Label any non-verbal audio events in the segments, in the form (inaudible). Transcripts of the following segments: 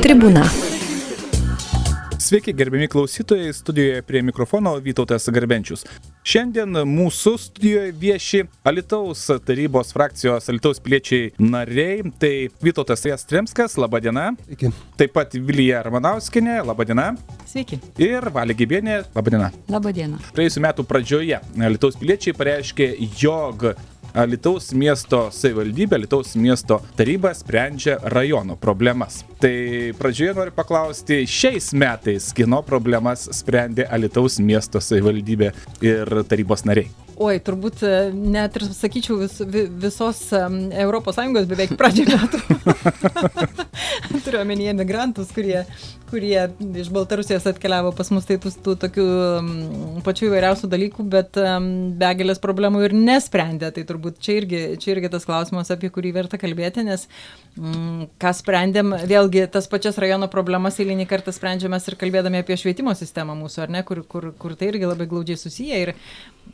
Tribūna. Sveiki, gerbiami klausytojai, studijoje prie mikrofono Vytautas Garbenčius. Šiandien mūsų studijoje vieši Alitaus tarybos frakcijos Alitaus piliečiai nariai, tai Vytautas Jastremskas, laba diena. Sveiki. Taip pat Vilija Ramanauskinė, laba diena. Sveiki. Ir Valė Gybienė, laba diena. Labą dieną. Praėjusiu metu pradžioje Alitaus piliečiai pareiškė, jog Alitaus miesto savivaldybė, Alitaus miesto taryba sprendžia rajono problemas. Tai pradžioje noriu paklausti, šiais metais kino problemas sprendė Alitaus miesto savivaldybė ir tarybos nariai. Oi, turbūt e, net ir sakyčiau vis, vi- visos ES beveik pradžio metų. (laughs) Turiu omenyje migrantus, kurie, kurie iš Baltarusijos atkeliavo pas mus, tai tų, tų tokių em, pačių įvairiausių dalykų, bet em, begalės problemų ir nesprendė. Tai turbūt čia irgi, čia irgi tas klausimas, apie kurį verta kalbėti, nes mm, ką sprendėm, vėlgi tas pačias rajono problemas eilinį kartą sprendžiame ir kalbėdami apie švietimo sistemą mūsų, ar ne, kur, kur, kur tai irgi labai glaudžiai susiję. Ir,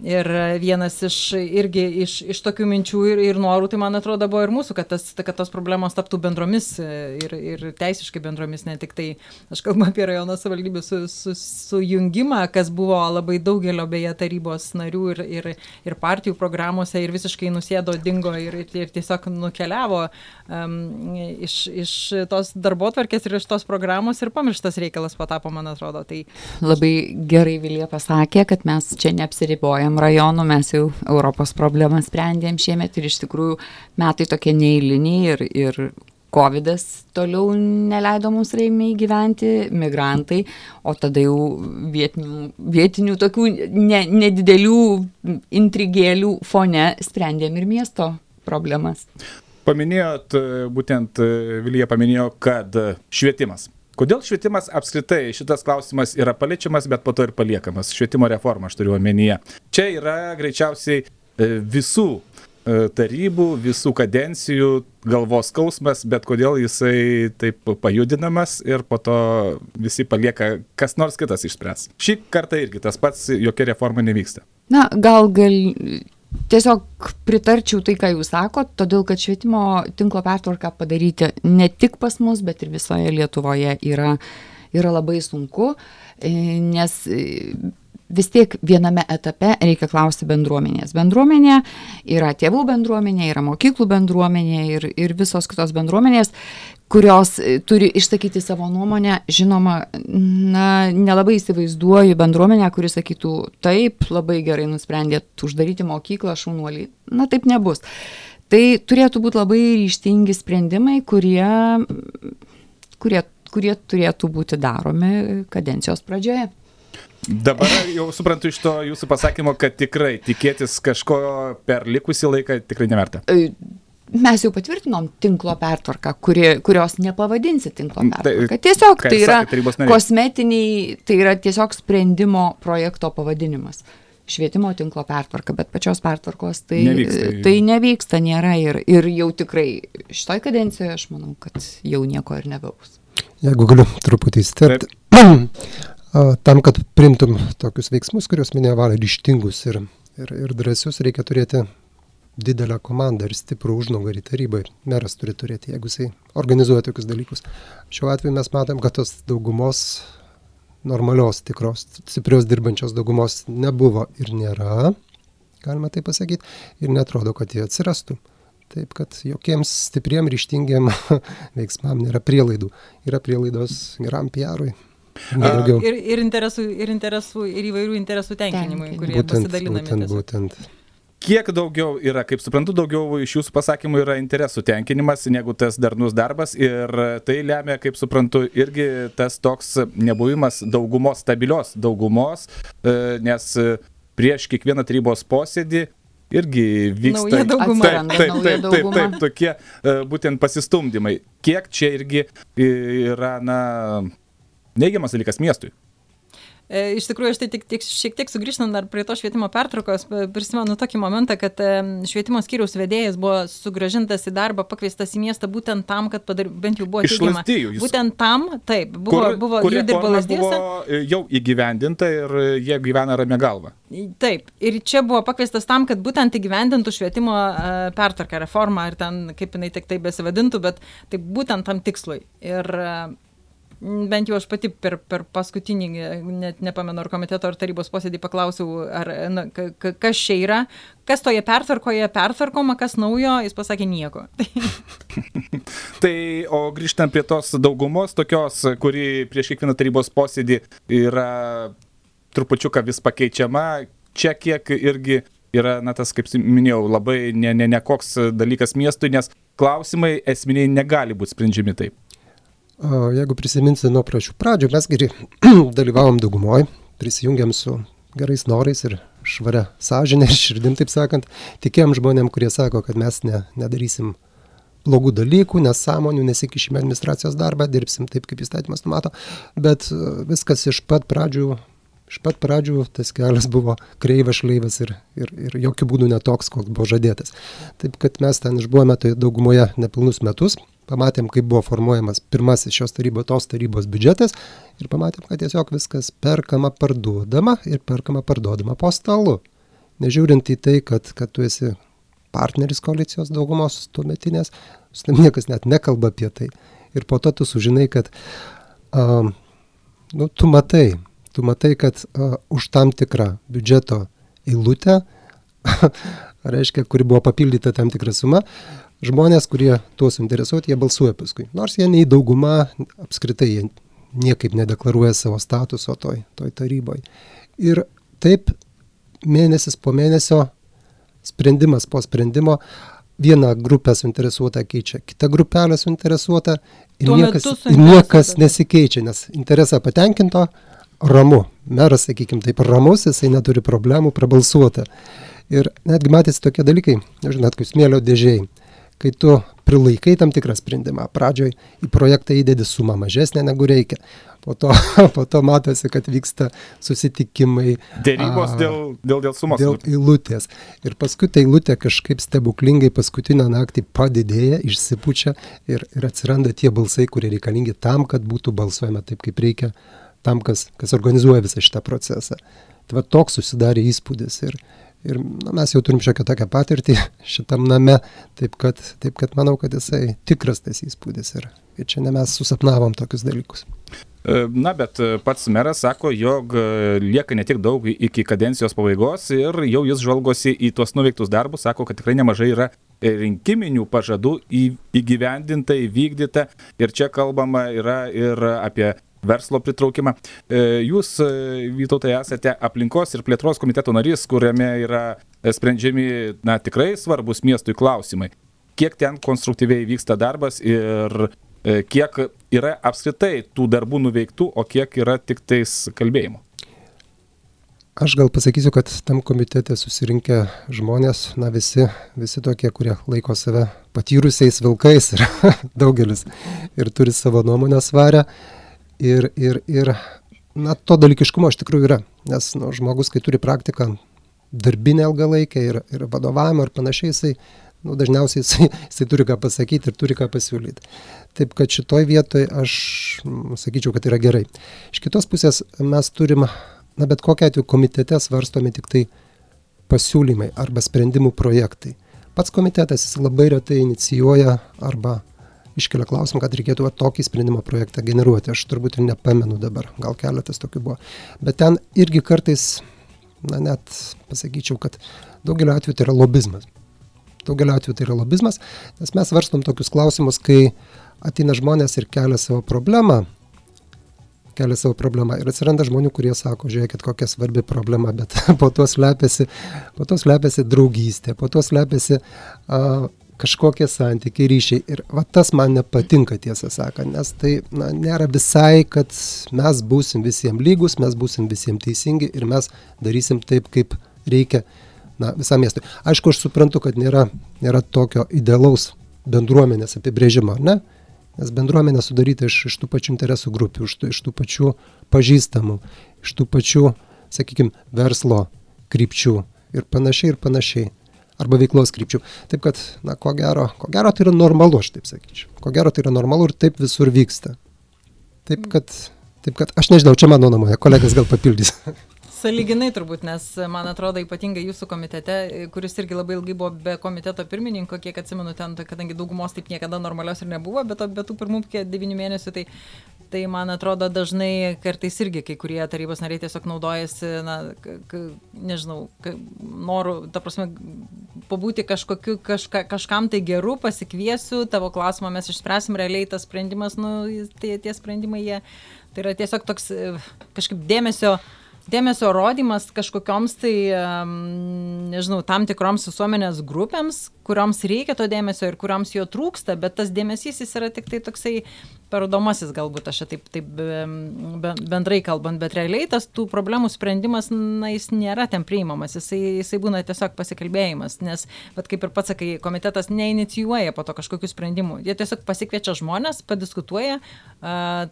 ir vienas iš irgi iš, iš tokių minčių ir, ir norų, tai man atrodo, buvo ir mūsų, kad, tas, kad tos problemos taptų bendromis ir, ir teisiškai bendromis, ne tik tai, aš kalbu apie rajono savivaldybių su, su, sujungimą, kas buvo labai daugelio beje tarybos narių ir, ir, ir partijų programuose ir visiškai nusėdo, dingo ir, ir, ir tiesiog nukeliavo um, iš, iš tos darbo tvarkės ir iš tos programos ir pamirštas reikalas patapo, man atrodo. Tai Labai gerai Vilija pasakė, kad mes čia neapsiribojam rajonu, mes jau Europos problemą sprendėm šiemet ir iš tikrųjų metai tokie neįliniai ir, ir COVID toliau neleido mums reimiai gyventi, migrantai, o tada jau vietinių, vietinių tokių ne, nedidelių intrigėlių fone sprendėm ir miesto problemas. Paminėjot, e, būtent e, Vilija paminėjo, kad e, švietimas. Kodėl švietimas apskritai šitas klausimas yra paliečiamas, bet po to ir paliekamas? Švietimo reforma, aš turiu omenyje. Čia yra greičiausiai visų tarybų, visų kadencijų galvos skausmas, bet kodėl jisai taip pajudinamas ir po to visi palieka, kas nors kitas išspręs. Šį kartą irgi tas pats, jokia reforma nevyksta. Na, gal gal tiesiog pritarčiau tai, ką jūs sakot, todėl kad švietimo tinklo pertvarką padaryti ne tik pas mus, bet ir visoje Lietuvoje yra, yra labai sunku, e, nes e, vis tiek viename etape reikia klausti bendruomenės. Bendruomenė yra tėvų bendruomenė, yra mokyklų bendruomenė ir, ir visos kitos bendruomenės, kurios e, turi išsakyti savo nuomonę. Žinoma, na, nelabai įsivaizduoju bendruomenę, kuri sakytų, taip, labai gerai nusprendėt uždaryti mokyklą, šaunuolį. Na, taip nebus. Tai turėtų būti labai ryštingi sprendimai, kurie, kurie, kurie turėtų būti daromi kadencijos pradžioje. Dabar jau suprantu iš to jūsų pasakymo, kad tikrai tikėtis kažko per likusį laiką tikrai neverta. E, Mes jau patvirtinom tinklo pertvarką, kuri, kurios nepavadinsi tinklo Tai, pertvarką. Tiesiog tai yra kosmetiniai, tai yra tiesiog sprendimo projekto pavadinimas. Švietimo tinklo pertvarka, bet pačios pertvarkos tai Nevyksta. tai nevyksta, nėra ir, ir jau tikrai šitoj kadencijoje aš manau, kad jau nieko ir nebebus. Jeigu galiu truputį įsterpti. (clears throat) Tam, kad primtum tokius veiksmus, kuriuos minėjo Valė, ryštingus ir, ir, ir drąsius, reikia turėti didelę komandą ir stiprų užnugarį tarybai. Meras turi turėti, jeigu jisai organizuoja tokius dalykus. Šiuo atveju mes matom, kad tos daugumos, normalios, tikros, stiprios dirbančios daugumos nebuvo ir nėra, galima tai pasakyti, ir netrodo, kad jie atsirastų. Taip, kad jokiems stipriem, ryštingiam (laughs) veiksmam nėra prielaidų. Yra prielaidos geram PR-ui. Ir, ir, interesų, ir, interesų, ir įvairių interesų tenkinimui, kurie Būtent, pasidalinami. būtent, tiesiog. būtent. Kiek daugiau yra, kaip suprantu, daugiau iš jūsų pasakymų yra interesų tenkinimas negu tas darnus darbas ir tai lemia, kaip suprantu, irgi tas toks nebuvimas daugumos, stabilios daugumos, e, nes e, prieš kiekvieną tarybos posėdį irgi vyksta Nauja dauguma. Taip, taip, nauja taip, taip, dauguma. taip, tokie e, būtent pasistumdymai. Kiek čia irgi yra, na, neigiamas dalykas miestui? E, iš tikrųjų, aš tai tik, tik šiek tiek sugrįžtant dar prie to švietimo pertraukos, prisimenu tokį momentą, kad švietimo skyriaus vedėjas buvo sugražintas į darbą, pakviestas į miestą būtent tam, kad padar, bent jau buvo teigiama. Būtent tam, taip, buvo, kur, buvo jų dirbo lasdėse. E, jau įgyvendinta ir jie gyvena ramia galva. Taip, ir čia buvo pakviestas tam, kad būtent įgyvendintų švietimo e, pertvarką, reformą, ir ten, kaip jinai tik tai besivadintų, bet tai būtent tam tikslui. Ir bent jau aš pati per, per paskutinį, net nepamenu, ar komiteto ar tarybos posėdį paklausiau, ar, na, kas čia yra, kas toje pertvarkoje pertvarkoma, kas naujo, jis pasakė nieko. (laughs) tai, o grįžtant prie tos daugumos, tokios, kuri prieš kiekvieną tarybos posėdį yra trupučiuką vis pakeičiama, čia kiek irgi yra, na, tas, kaip minėjau, labai ne, ne, ne koks dalykas miestui, nes klausimai esminiai negali būti sprendžiami taip. Jeigu prisiminsi nuo prašių pradžių, mes geri (clears throat) dalyvavom daugumoje, prisijungiam su gerais norais ir švaria sąžinė ir širdim, taip sakant, tikėjom žmonėm, kurie sako, kad mes ne, nedarysim blogų dalykų, nesąmonių, nesikišime administracijos darbą, dirbsim taip, kaip įstatymas numato, bet e, viskas iš pat pradžių, iš pat pradžių tas kelias buvo kreivas, šleivas ir, ir, ir jokių būdų netoks, koks buvo žadėtas. Taip kad mes ten išbuvome tai daugumoje nepilnus metus, pamatėm, kaip buvo formuojamas pirmasis šios tarybos, tos tarybos biudžetas ir pamatėm, kad tiesiog viskas perkama, parduodama ir perkama, parduodama po stalu. Nežiūrint į tai, kad, kad tu esi partneris koalicijos daugumos tuometinės, niekas net nekalba apie tai. Ir po to tu sužinai, kad uh, nu, tu matai, tu matai, kad uh, už tam tikrą biudžeto eilutę, (laughs) reiškia, kuri buvo papildyta tam tikrą sumą, žmonės, kurie tuo suinteresuoti, jie balsuoja paskui. Nors jie nei dauguma, apskritai jie niekaip nedeklaruoja savo statuso toj, toj taryboje. Ir taip mėnesis po mėnesio, sprendimas po sprendimo, viena grupė suinteresuota keičia, kita grupelė suinteresuota ir Tuo niekas, niekas nesikeičia, nes interesą patenkinto ramu. Meras, sakykime, taip ramus, jisai neturi problemų prabalsuoti. Ir netgi matėsi tokie dalykai, žinot, kaip smėlio dėžiai kai tu prilaikai tam tikrą sprendimą. Pradžioj į projektą įdedi sumą mažesnę negu reikia. Po to, (laughs) po to matosi, kad vyksta susitikimai. Dėrybos dėl, dėl, dėl sumos. Dėl eilutės. Ir paskui ta eilutė kažkaip stebuklingai paskutinę naktį padidėja, išsipučia ir, ir atsiranda tie balsai, kurie reikalingi tam, kad būtų balsuojama taip, kaip reikia, tam, kas, kas organizuoja visą šitą procesą. Tai va toks susidarė įspūdis. Ir, Ir na, mes jau turim šiokią tokią patirtį (laughs) šitam name, taip kad, taip kad manau, kad jisai tikras tas įspūdis yra. Ir čia ne mes susapnavom tokius dalykus. E, na, bet e, pats meras sako, jog e, lieka ne tik daug iki kadencijos pabaigos ir jau jis žvalgosi į tuos nuveiktus darbus, sako, kad tikrai nemažai yra rinkiminių pažadų įgyvendinta, įvykdyta. Ir čia kalbama yra ir apie verslo pritraukimą. E, jūs, e, Vytautai, esate aplinkos ir plėtros komiteto narys, kuriame yra sprendžiami, na, tikrai svarbus miestui klausimai. Kiek ten konstruktyviai vyksta darbas ir e, kiek yra apskritai tų darbų nuveiktų, o kiek yra tik tais kalbėjimo? Aš gal pasakysiu, kad tam komitete susirinkę žmonės, na visi, visi tokie, kurie laiko save patyrusiais vilkais (laughs) ir daugelis ir turi savo nuomonę svarę. Ir, ir, ir na, to dalykiškumo iš tikrųjų yra, nes nu, žmogus, kai turi praktiką darbinę ilgalaikę ir, ir vadovavimą ir panašiai, jisai nu, dažniausiai jisai, jisai turi ką pasakyti ir turi ką pasiūlyti. Taip kad šitoj vietoj aš sakyčiau, kad yra gerai. Iš kitos pusės mes turim, na bet kokia atveju komitete svarstomi tik tai pasiūlymai arba sprendimų projektai. Pats komitetas jis labai retai inicijuoja arba iškelia klausimą, kad reikėtų tokį sprendimo projektą generuoti. Aš turbūt ir nepamenu dabar, gal keletas tokių buvo. Bet ten irgi kartais, na net pasakyčiau, kad daugelio atveju tai yra lobizmas. Daugelio atveju tai yra lobizmas, nes mes varstom tokius klausimus, kai ateina žmonės ir kelia savo problemą, kelia savo problemą. Ir atsiranda žmonių, kurie sako, žiūrėkit, kokia svarbi problema, bet (laughs) po to slepiasi, po to slepiasi draugystė, po to slepiasi uh, kažkokie santykiai, ryšiai. Ir va, tas man nepatinka, tiesą sakant, nes tai na, nėra visai, kad mes būsim visiems lygus, mes būsim visiems teisingi ir mes darysim taip, kaip reikia na, visam miestui. Aišku, aš suprantu, kad nėra, nėra tokio idealaus bendruomenės apibrėžimo, ne? Nes bendruomenė sudaryta iš, iš tų pačių interesų grupių, iš tų, iš tų pačių pažįstamų, iš tų pačių, sakykime, verslo krypčių ir panašiai ir panašiai. Arba veiklos krypčių. Taip kad, na, ko gero, ko gero tai yra normalu, aš taip sakyčiau. Ko gero tai yra normalu ir taip visur vyksta. Taip kad, taip kad aš nežinau, čia mano nuomonė, kolegas gal papildys. (laughs) Saliginai turbūt, nes man atrodo ypatingai jūsų komitete, kuris irgi labai ilgai buvo be komiteto pirmininko, kiek atsimenu ten, kadangi daugumos taip niekada normalios ir nebuvo, bet, bet tų pirmų devynių mėnesių, tai, tai man atrodo dažnai kartais irgi kai kurie tarybos nariai tiesiog naudojasi, na, nežinau, noru, ta prasme, pabūti kažkokiu, kažka, kažkam tai geru, pasikviesiu, tavo klausimą mes išspręsim, realiai tas sprendimas, nu, tie, tie sprendimai, jie, tai yra tiesiog toks kažkaip dėmesio dėmesio rodymas kažkokioms tai, nežinau, tam tikroms visuomenės grupėms, kurioms reikia to dėmesio ir kurioms jo trūksta, bet tas dėmesys jis yra tik tai toksai parodomasis galbūt, aš taip, taip bendrai kalbant, bet realiai tas tų problemų sprendimas, na, jis nėra ten priimamas, jisai, jisai būna tiesiog pasikalbėjimas, nes, bet kaip ir pats sakai, komitetas neinicijuoja po to kažkokių sprendimų, jie tiesiog pasikviečia žmonės, padiskutuoja,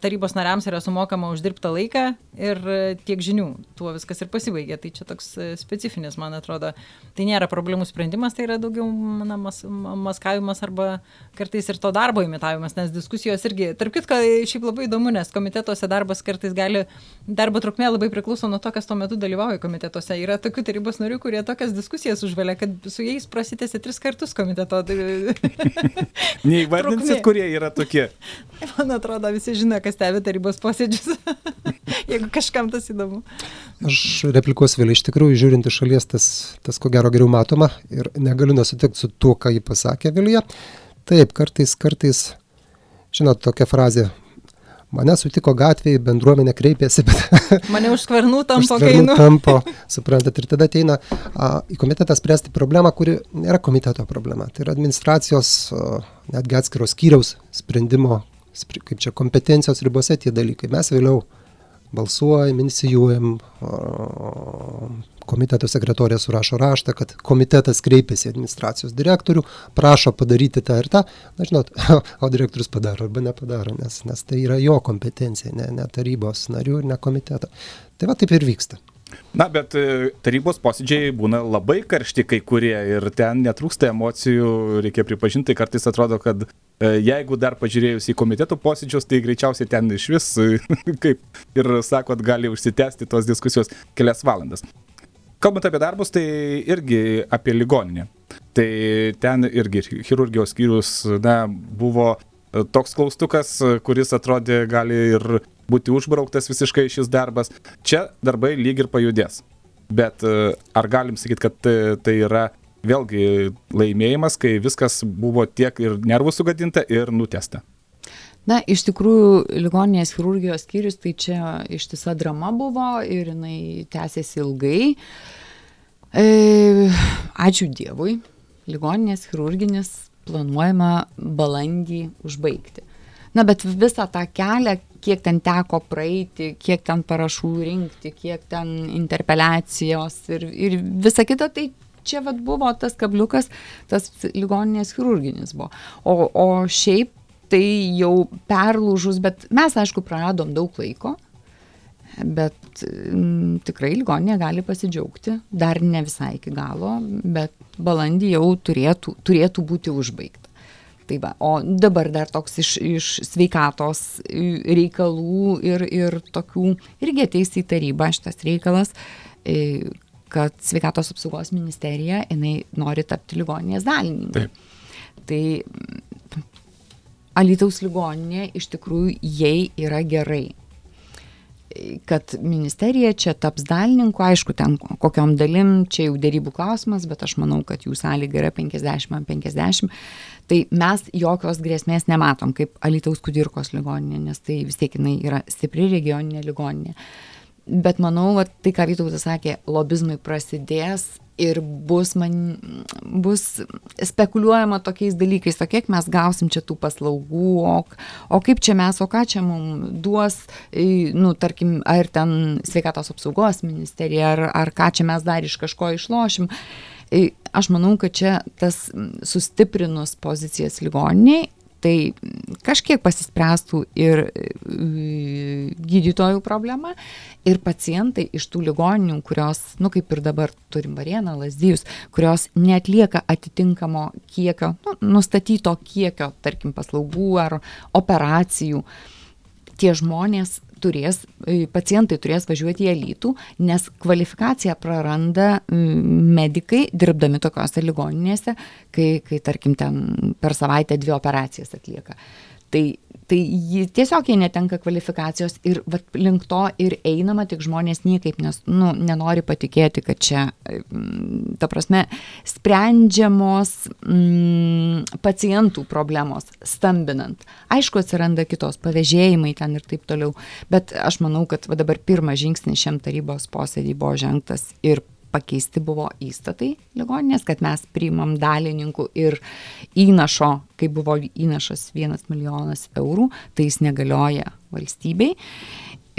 tarybos nariams yra sumokama uždirbtą laiką ir tiek žinių, tuo viskas ir pasibaigia, tai čia toks specifinis, man atrodo, tai nėra problemų sprendimas, tai yra daugiau na, mas, maskavimas arba kartais ir to darbo imitavimas, nes diskusijos irgi, tarp kitko, šiaip labai įdomu, nes komitetuose darbas kartais gali, darbo trukmė labai priklauso nuo to, kas tuo metu dalyvauja komitetuose. Yra tokių tarybos narių, kurie tokias diskusijas užvelia, kad su jais prasitėsi tris kartus komiteto. (laughs) Neįvardinsit, kurie yra tokie. (laughs) Man atrodo, visi žino, kas stebi tarybos posėdžius. (laughs) Jeigu kažkam tas įdomu. Aš replikuosiu vėliau, iš tikrųjų, žiūrint iš šalies, tas, tas ko gero geriau matoma ir negaliu nesutikti su tuo, ką jį pasakė Vilija. Taip, kartais, kartais, žinot, tokia frazė. Mane sutiko gatvėje, bendruomenė kreipėsi, bet... (laughs) Mane už skvernų tampo, kai einu. Tampo, (laughs) suprantat, ir tada ateina a, į komitetą spręsti problemą, kuri nėra komiteto problema. Tai yra administracijos, a, netgi atskiros skyriaus sprendimo, kaip čia kompetencijos ribose tie dalykai. Mes vėliau balsuojam, inicijuojam, komiteto sekretorė surašo raštą, kad komitetas kreipiasi į administracijos direktorių, prašo padaryti tą ir tą, na žinot, (laughs) o direktorius padaro arba nepadaro, nes, nes tai yra jo kompetencija, ne, ne tarybos narių ir ne komiteto. Tai va taip ir vyksta. Na, bet e, tarybos posėdžiai būna labai karšti kai kurie ir ten netrūksta emocijų, reikia pripažinti, kartais atrodo, kad e, jeigu dar pažiūrėjus į komiteto posėdžius, tai greičiausiai ten iš vis, (laughs) kaip ir sakot, gali užsitęsti tos diskusijos kelias valandas. Kalbant apie darbus, tai irgi apie ligoninę. Tai ten irgi chirurgijos skyrius, na, buvo e, toks klaustukas, kuris atrodė gali ir būti užbrauktas visiškai šis darbas. Čia darbai lyg ir pajudės. Bet e, ar galim sakyti, kad tai yra vėlgi laimėjimas, kai viskas buvo tiek ir nervų sugadinta ir nutesta? Na, iš tikrųjų, ligoninės chirurgijos skyrius tai čia ištisa drama buvo ir jinai tęsėsi ilgai. E, ačiū Dievui, ligoninės chirurginis planuojama balandį užbaigti. Na, bet visą tą kelią, kiek ten teko praeiti, kiek ten parašų rinkti, kiek ten interpeliacijos ir, ir visa kita, tai čia vat buvo tas kabliukas, tas ligoninės chirurginis buvo. O, o šiaip tai jau perlūžus, bet mes, aišku, praradom daug laiko, bet m, mm, tikrai ligoninė gali pasidžiaugti, dar ne visai iki galo, bet balandį jau turėtų, turėtų būti užbaigta. Tai va, o dabar dar toks iš, iš sveikatos reikalų ir, ir tokių irgi ateis į tarybą šitas reikalas, kad sveikatos apsaugos ministerija, jinai nori tapti ligoninės dalininku. Tai Alitaus ligoninė iš tikrųjų jai yra gerai kad ministerija čia taps dalininku, aišku, ten kokiam dalim, čia jau dėrybų klausimas, bet aš manau, kad jų sąlyga yra 50 ant 50, tai mes jokios grėsmės nematom kaip Alitaus kudirkos ligoninė, nes tai vis tiek jinai yra stipri regioninė ligoninė. Bet manau, va, tai ką Vytautas sakė, lobizmai prasidės ir bus, man, bus spekuliuojama tokiais dalykais, o kiek mes gausim čia tų paslaugų, o, o kaip čia mes, o ką čia mums duos, nu, tarkim, ar ten sveikatos apsaugos ministerija, ar, ar ką čia mes dar iš kažko išlošim. Aš manau, kad čia tas sustiprinus pozicijas ligoniniai, tai kažkiek pasispręstų ir e, gydytojų problema, ir pacientai iš tų ligoninių, kurios, nu kaip ir dabar turim Varieną, Lazdijus, kurios netlieka atitinkamo kiekio, nu, nustatyto kiekio, tarkim, paslaugų ar operacijų, tie žmonės turės, e, pacientai turės važiuoti į Alytų, nes kvalifikaciją praranda medikai dirbdami tokiuose ligoninėse, kai, kai tarkim ten per savaitę dvi operacijas atlieka. Tai tai ji tiesiog jie netenka kvalifikacijos ir vat link to ir einama tik žmonės niekaip nes nu nenori patikėti kad čia mm, ta prasme sprendžiamos mm, pacientų problemos stambinant. Aišku atsiranda kitos pavėžėjimai ten ir taip toliau bet aš manau kad va dabar pirmas žingsnis šiam tarybos posėdy buvo žengtas ir pakeisti buvo įstatai ligoninės, kad mes priimam dalininkų ir įnašo, kai buvo įnašas vienas milijonas eurų, tai jis negalioja valstybei.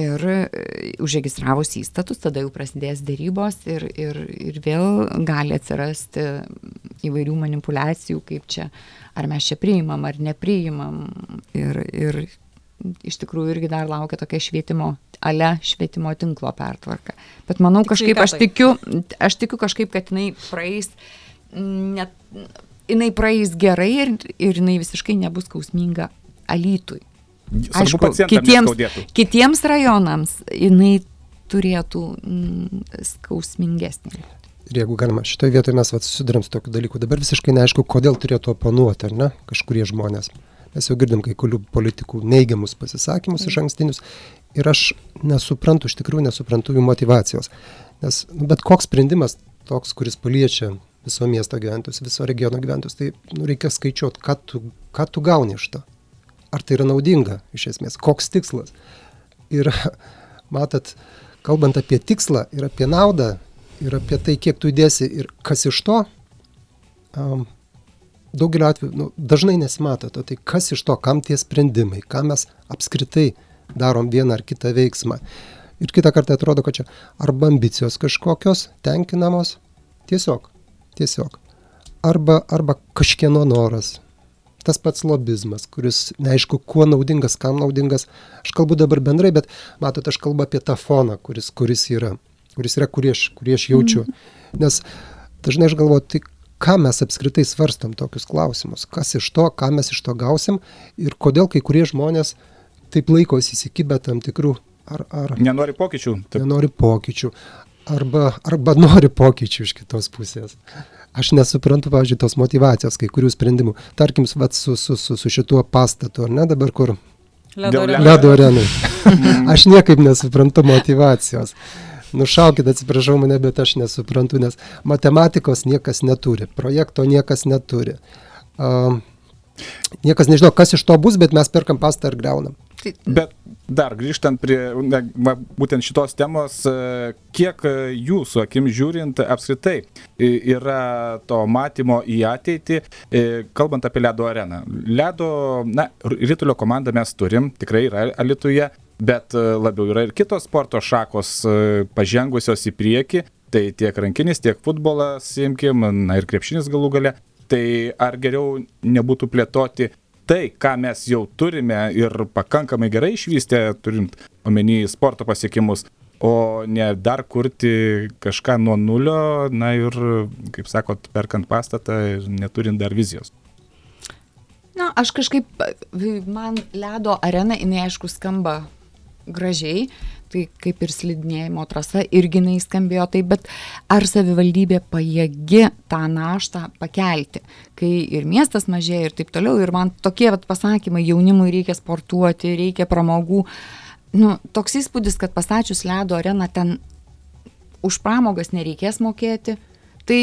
Ir e, užregistravus įstatus, tada jau prasidės dėrybos ir, ir, ir vėl gali atsirasti įvairių manipulacijų, kaip čia, ar mes čia priimam, ar nepriimam. Ir, ir iš tikrųjų irgi dar laukia tokia švietimo, ale švietimo tinklo pertvarka. Bet manau Tik kažkaip, aš tikiu, aš tikiu kažkaip, kad jinai praeis, net, jinai praeis gerai ir, ir jinai visiškai nebus skausminga alytui. Aišku, kitiems, kitiems rajonams jinai turėtų mm, skausmingesnė. Ir jeigu galima, šitoje vietoje mes susidurėm su tokiu dalyku, dabar visiškai neaišku, kodėl turėtų oponuoti, ar ne, kažkurie žmonės. Mes jau girdim kai kurių politikų neigiamus pasisakymus iš ankstinius ir aš nesuprantu, iš tikrųjų nesuprantu jų motivacijos. Nes nu, bet koks sprendimas toks, kuris paliečia viso miesto gyventojus, viso regiono gyventojus, tai nu, reikia skaičiuoti, ką tu, ką tu gauni iš to. Ar tai yra naudinga iš esmės, koks tikslas. Ir (laughs) matot, kalbant apie tikslą ir apie naudą ir apie tai, kiek tu įdėsi ir kas iš to, um, daugeliu atveju nu, dažnai nesimato to, tai kas iš to, kam tie sprendimai, ką mes apskritai darom vieną ar kitą veiksmą. Ir kitą kartą atrodo, kad čia arba ambicijos kažkokios tenkinamos, tiesiog, tiesiog. Arba, arba kažkieno noras. Tas pats lobizmas, kuris neaišku, kuo naudingas, kam naudingas. Aš kalbu dabar bendrai, bet matot, aš kalbu apie tą foną, kuris, kuris yra, kuris yra, kurį aš, kurį aš jaučiu. Mhm. Nes dažnai aš galvoju, tai ką mes apskritai svarstam tokius klausimus, kas iš to, ką mes iš to gausim ir kodėl kai kurie žmonės taip laikosi įsikibę tam tikrų ar... ar nenori pokyčių. Taip. Nenori pokyčių. Arba, arba nori pokyčių iš kitos pusės. Aš nesuprantu, pavyzdžiui, tos motivacijos, kai kurių sprendimų. Tarkim, vat, su, su, su, su šituo pastatu, ar ne dabar kur? Ledo arenai. (laughs) Aš niekaip nesuprantu motivacijos nušaukit, atsiprašau mane, bet aš nesuprantu, nes matematikos niekas neturi, projekto niekas neturi. Uh, niekas nežino, kas iš to bus, bet mes perkam pastą ir greunam. Tai- bet dar grįžtant prie ne, būtent šitos temos, e, kiek jūsų akim žiūrint apskritai yra to matymo į ateitį, e, kalbant apie ledo areną. Ledo, na, rytulio komandą mes turim, tikrai yra Alituje, bet e, labiau yra ir kitos sporto šakos e, pažengusios į priekį, tai tiek rankinis, tiek futbolas, imkim, na ir krepšinis galų gale. Tai ar geriau nebūtų plėtoti tai, ką mes jau turime ir pakankamai gerai išvystę, turint omeny sporto pasiekimus, o ne dar kurti kažką nuo nulio, na ir, kaip sakot, perkant pastatą neturint dar vizijos. Na, aš kažkaip, man ledo arena, jinai aišku skamba gražiai, tai kaip ir slidinėjimo trasa irgi jinai skambėjo taip, bet ar savivaldybė pajėgi tą naštą pakelti, kai ir miestas mažėja ir taip toliau, ir man tokie vat, pasakymai, jaunimui reikia sportuoti, reikia pramogų, nu, toks įspūdis, kad pastačius ledo areną ten už pramogas nereikės mokėti. Tai,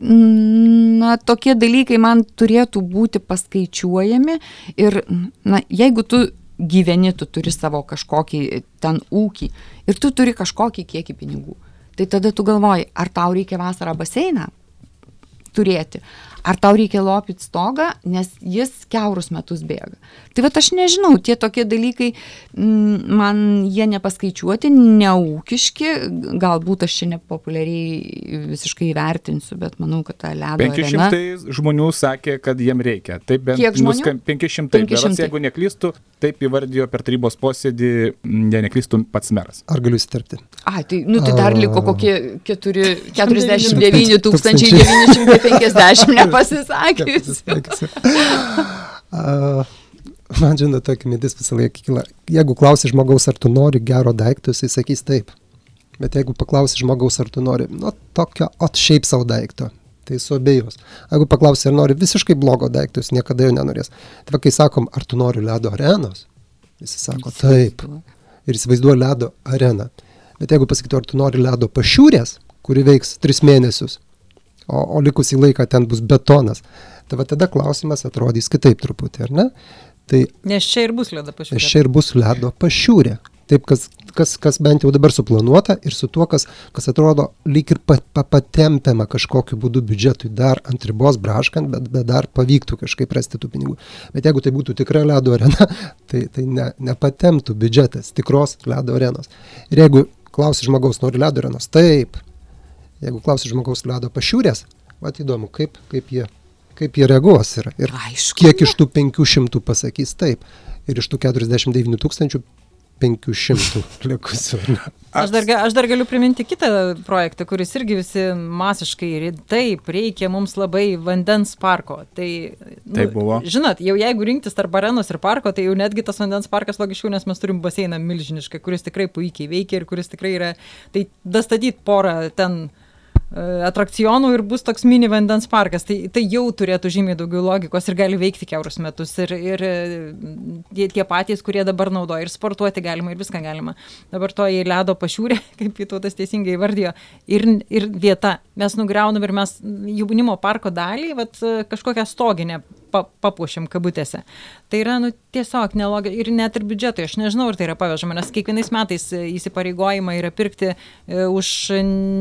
na, tokie dalykai man turėtų būti paskaičiuojami ir, na, jeigu tu gyveni, tu turi savo kažkokį ten ūkį ir tu turi kažkokį kiekį pinigų. Tai tada tu galvoji, ar tau reikia vasarą baseiną turėti, ar tau reikia lopyti stogą, nes jis keurus metus bėga. Tai va aš nežinau, tie tokie dalykai, mm, man jie nepaskaičiuoti, neūkiški, galbūt aš čia nepopuliariai visiškai įvertinsiu, bet manau, kad ta ledo. 500 arena, žmonių sakė, kad jiem reikia. Taip bent Kiek žmonių? nuskam- 500. 500. 500. Berods, jeigu neklystu, taip įvardijo per tarybos posėdį, jei neklystu, pats meras. Ar galiu įsiterpti? Ai, tai, nu, tai dar liko A. kokie 4, 49 950 nepasisakius. A, Man žinot, tokia mintis visą laiką kyla. Jeigu klausi žmogaus, ar tu nori gero daikto, jisai sakys taip. Bet jeigu paklausi žmogaus, ar tu nori, nu, tokio, at šiaip savo daikto, tai suabejos. Jeigu paklausi, ar nori visiškai blogo daikto, jis niekada jo nenorės. Tai va, kai sakom, ar tu nori ledo arenos, jis sako taip. Ir įsivaizduoja ledo areną. Bet jeigu pasakytų, ar tu nori ledo pašiūrės, kuri veiks tris mėnesius, o, o likusį laiką ten bus betonas, tai va tada klausimas atrodys kitaip truputį, ar ne? Tai Nes čia ir bus ledo pašiūrė. iš čia ir bus ledo pašiūrė. Taip, kas, kas, kas bent jau dabar suplanuota ir su tuo, kas, kas atrodo lyg ir pa, pa, patempiama kažkokiu būdu biudžetui, dar ant ribos braškant, bet, bet dar pavyktų kažkaip rasti tų pinigų. Bet jeigu tai būtų tikra ledo arena, (laughs) tai, tai ne, nepatemptų biudžetas tikros ledo arenos. Ir jeigu klausi žmogaus, nori ledo arenos, taip. Jeigu klausi žmogaus ledo pašiūrės, va įdomu, kaip, kaip, jie, kaip jie reaguos ir, ir Aišku. kiek iš tų 500 pasakys taip. Ir iš tų 49 tūkstančių 500 (laughs) likusių. Aš dar, aš dar galiu priminti kitą projektą, kuris irgi visi masiškai ir taip reikia mums labai vandens parko. Tai, Tai buvo. Žinot, jau jeigu rinktis tarp arenos ir parko, tai jau netgi tas vandens parkas logiškiau, nes mes turim baseiną milžinišką, kuris tikrai puikiai veikia ir kuris tikrai yra, tai dastatyti porą ten atrakcionų ir bus toks mini vandens parkas. Tai, tai jau turėtų žymiai daugiau logikos ir gali veikti keurus metus. Ir, ir e, tie, tie patys, kurie dabar naudoja ir sportuoti galima ir viską galima. Dabar to į ledo pašiūrė, (laughs) kaip Vytautas teisingai įvardijo, ir, ir vieta. Mes nugriaunam ir mes jaunimo parko dalį, vat, kažkokią stoginę pa, papuošiam kabutėse. Tai yra nu, tiesiog nelogiška ir net ir biudžetui, aš nežinau, ar tai yra pavežama, nes kiekvienais metais e, įsipareigojimai yra pirkti e, už,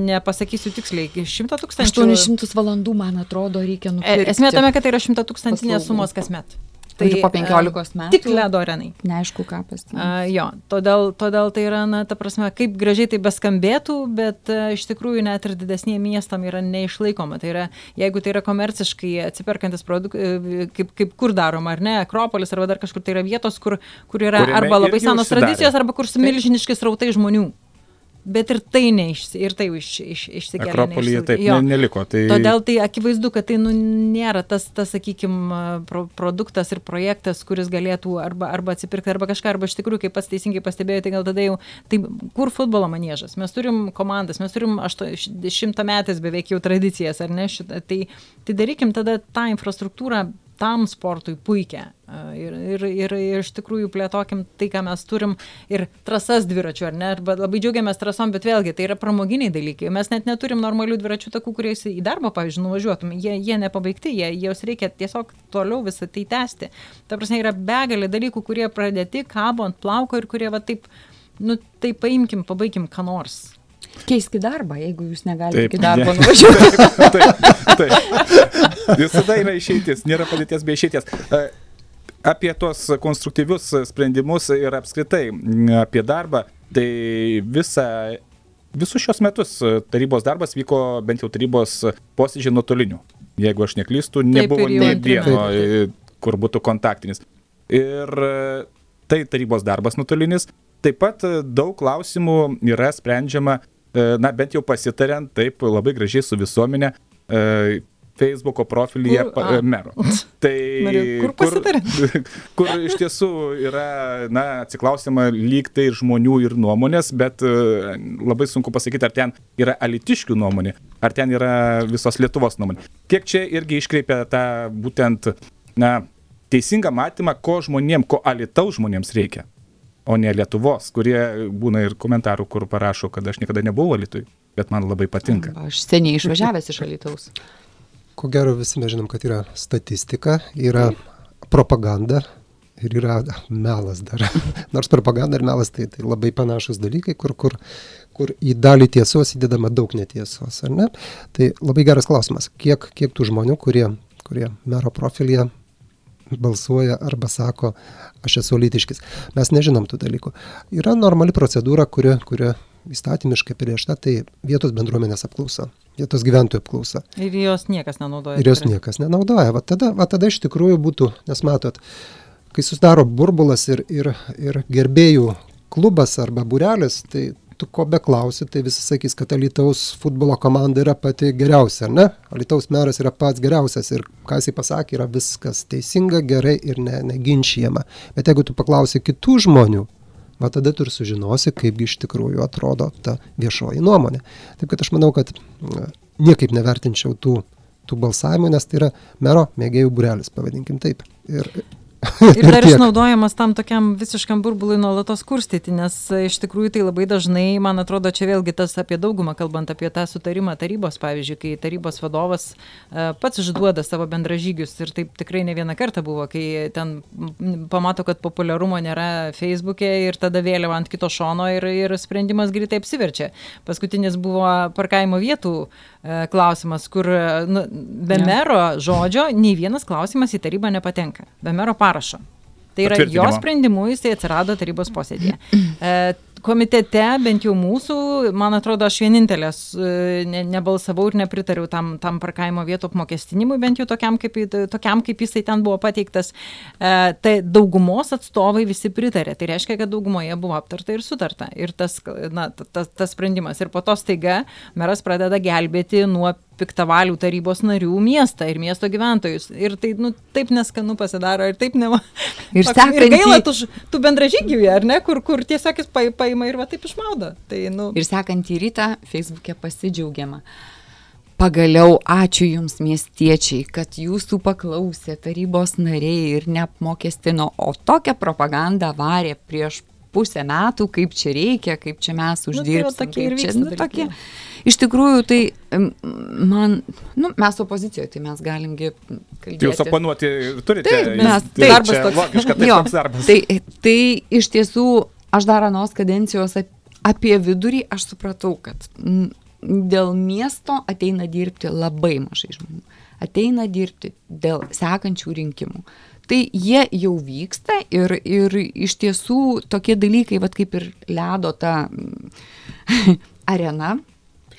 nepasakysiu tiksliai, 100 tūkstančių. 800 valandų, man atrodo, reikia E, nupirkti. Esmė tame, kad tai yra 100 tūkstantinės sumos kasmet. Tai po 15 e, metų? Tik ledo arenai. Neaišku, ką pasakyti. Jo, todėl, todėl tai yra, na, ta prasme, kaip gražiai tai beskambėtų, bet a, iš tikrųjų net ir didesniem miestam yra neišlaikoma. Tai yra, jeigu tai yra komerciškai atsiperkantis produktas, kaip, kaip kur daroma, ar ne, Akropolis, arba dar kažkur tai yra vietos, kur, kur yra Kuriame arba labai senos tradicijos, arba kur su milžiniški srautai žmonių. Bet ir tai neiš, ir tai iš, iš, išsikėlė. Akropolyje taip Jo. ne, neliko. Tai Todėl tai akivaizdu, kad tai nu, nėra tas, tas sakykime, pro, produktas ir projektas, kuris galėtų arba, arba atsipirkti, arba kažką, arba iš tikrųjų, kaip pats teisingai pastebėjote, tai gal tada jau, tai kur futbolo manėžas? Mes turim komandas, mes turim šimtametės beveik jau tradicijas, ar ne? Šitą, tai, tai darykim tada tą infrastruktūrą tam sportui puikia. Ir, ir, ir, ir iš tikrųjų plėtokim tai, ką mes turim ir trasas dviračių, ar ne? Arba labai džiaugiamės trasom, bet vėlgi tai yra pramoginiai dalykai. Mes net neturim normalių dviračių takų, kuriais į darbą, pavyzdžiui, nuvažiuotum. Jie, jie nepabaigti, jie, jos reikia tiesiog toliau visą tai tęsti. Ta prasme, yra begalė dalykų, kurie pradėti, kabo ant plauko ir kurie va taip, nu tai paimkim, pabaigim ką nors. Keiskit darbą, jeigu jūs negalite Taip, iki darbo ne. nuvažiuoti. (laughs) taip, taip. Visada yra išeitis, nėra padėties be išeities. E, Apie tuos konstruktyvius sprendimus ir apskritai apie darbą, tai visą, visus šios metus tarybos darbas vyko bent jau tarybos posėdžiai nuotoliniu. Jeigu aš neklystu, nebuvo nei vieno, e, kur būtų kontaktinis. Ir e, tai tarybos darbas nuotolinis. Taip pat e, daug klausimų yra sprendžiama, e, na bent jau pasitariant taip labai gražiai su visuomenė. e, Facebooko profilyje Kur? pa- mero. (laughs) Tai Norėjau, kur pasitarė? (laughs) kur iš tiesų yra, na, atsiklausima lyg tai žmonių ir nuomonės, bet labai sunku pasakyti, ar ten yra alitiškių nuomonė, ar ten yra visos Lietuvos nuomonė. Kiek čia irgi iškreipia tą būtent, na, teisingą matymą, ko žmonėm, ko alitaus žmonėms reikia, o ne Lietuvos, kurie būna ir komentarų, kur parašo, kad aš niekada nebuvau alitui, bet man labai patinka. Aš seniai išvažiavęs iš Alitaus. Ko gero visi mes žinom, kad yra statistika, yra propaganda ir yra melas dar. (laughs) Nors propaganda ir melas tai, tai labai panašus dalykai, kur, kur, kur į dalį tiesos įdedama daug netiesos, ar ne? Tai labai geras klausimas, kiek, kiek tų žmonių, kurie kurie mero profilyje balsuoja arba sako, aš esu lytiškis. Mes nežinom tų dalykų. Yra normali procedūra, kuri, kuri įstatymiškai priešta, tai vietos bendruomenės apklausa, vietos gyventojų apklausa. Ir jos niekas nenaudoja. Ir jos niekas nenaudoja. Va tada, va tada iš tikrųjų būtų, nes matot, kai susidaro burbulas ir, ir, ir gerbėjų klubas arba burelis, tai tu ko beklausi, tai visi sakys, kad Alitaus futbolo komanda yra pati geriausia, ne? Alitaus meras yra pats geriausias ir ką jisai pasakė, yra viskas teisinga, gerai ir ne, neginčiama. Bet jeigu tu paklausi kitų žmonių, va tada tu ir sužinosi, kaipgi iš tikrųjų atrodo ta viešoji nuomonė. Taip kad aš manau, kad niekaip nevertinčiau tų, tų balsavimų, nes tai yra mero mėgėjų burelis, pavadinkim taip. Ir, Ir dar tiek. išnaudojamas tam tokiam visiškam burbului nuolatos kurstyti, nes e, iš tikrųjų tai labai dažnai, man atrodo, čia vėlgi tas apie daugumą, kalbant apie tą sutarimą tarybos, pavyzdžiui, kai tarybos vadovas e, pats išduoda savo bendražygius ir taip tikrai ne vieną kartą buvo, kai ten pamato, kad populiarumo nėra Facebook'e ir tada vėliava ant kito šono ir, ir sprendimas greitai apsiverčia. Paskutinis buvo parkavimo vietų klausimas, kur e, nu, be Jo. mero žodžio nei vienas klausimas į tarybą nepatenka. Be mero parašo. Tai yra jo sprendimu jisai atsirado tarybos posėdėje. Komitete, bent jau mūsų, man atrodo, aš vienintelės e, ne, nebalsavau ir nepritariau tam, tam parkavimo vietų apmokestinimui, bent jau tokiam kaip, tokiam, kaip jisai ten buvo pateiktas. E, tai daugumos atstovai visi pritarė. Tai reiškia, kad daugumoje buvo aptarta ir sutarta. Ir tas, na, ta- tas, tas sprendimas. Ir po to staiga meras pradeda gelbėti nuo piktavalių tarybos narių miestą ir miesto gyventojus. Ir tai, nu, taip neskanu pasidaro ir taip nema. (laughs) Ir sekantį- ir gaila tų, tų bendražygių, ar ne, kur, kur tiesiog jis pa- paima ir va taip išmaudo. Tai, nu, Ir sekantį rytą Facebook'e pasidžiaugiama. Pagaliau ačiū Jums, miestiečiai, kad Jūsų paklausė tarybos nariai ir neapmokestino, o tokią propagandą varė prieš pusę metų, kaip čia reikia, kaip čia mes tai va uždirbsim. tokie ir čia, nu, tokie. Iš tikrųjų, tai man, nu, mes opozicijoje, tai mes galimgi kalbėti. Jūs oponuoti turite. Taip, mes- tai darbas čia toks. Logiška, tai Jo, toks darbas. Tai, tai iš tiesų, aš dar anos kadencijos ap- apie vidurį aš supratau, kad dėl miesto ateina dirbti labai mažai žmonių. Ateina dirbti dėl sekančių rinkimų. Tai jie jau vyksta ir, ir iš tiesų tokie dalykai, vat kaip ir ledo ta (laughs) arena,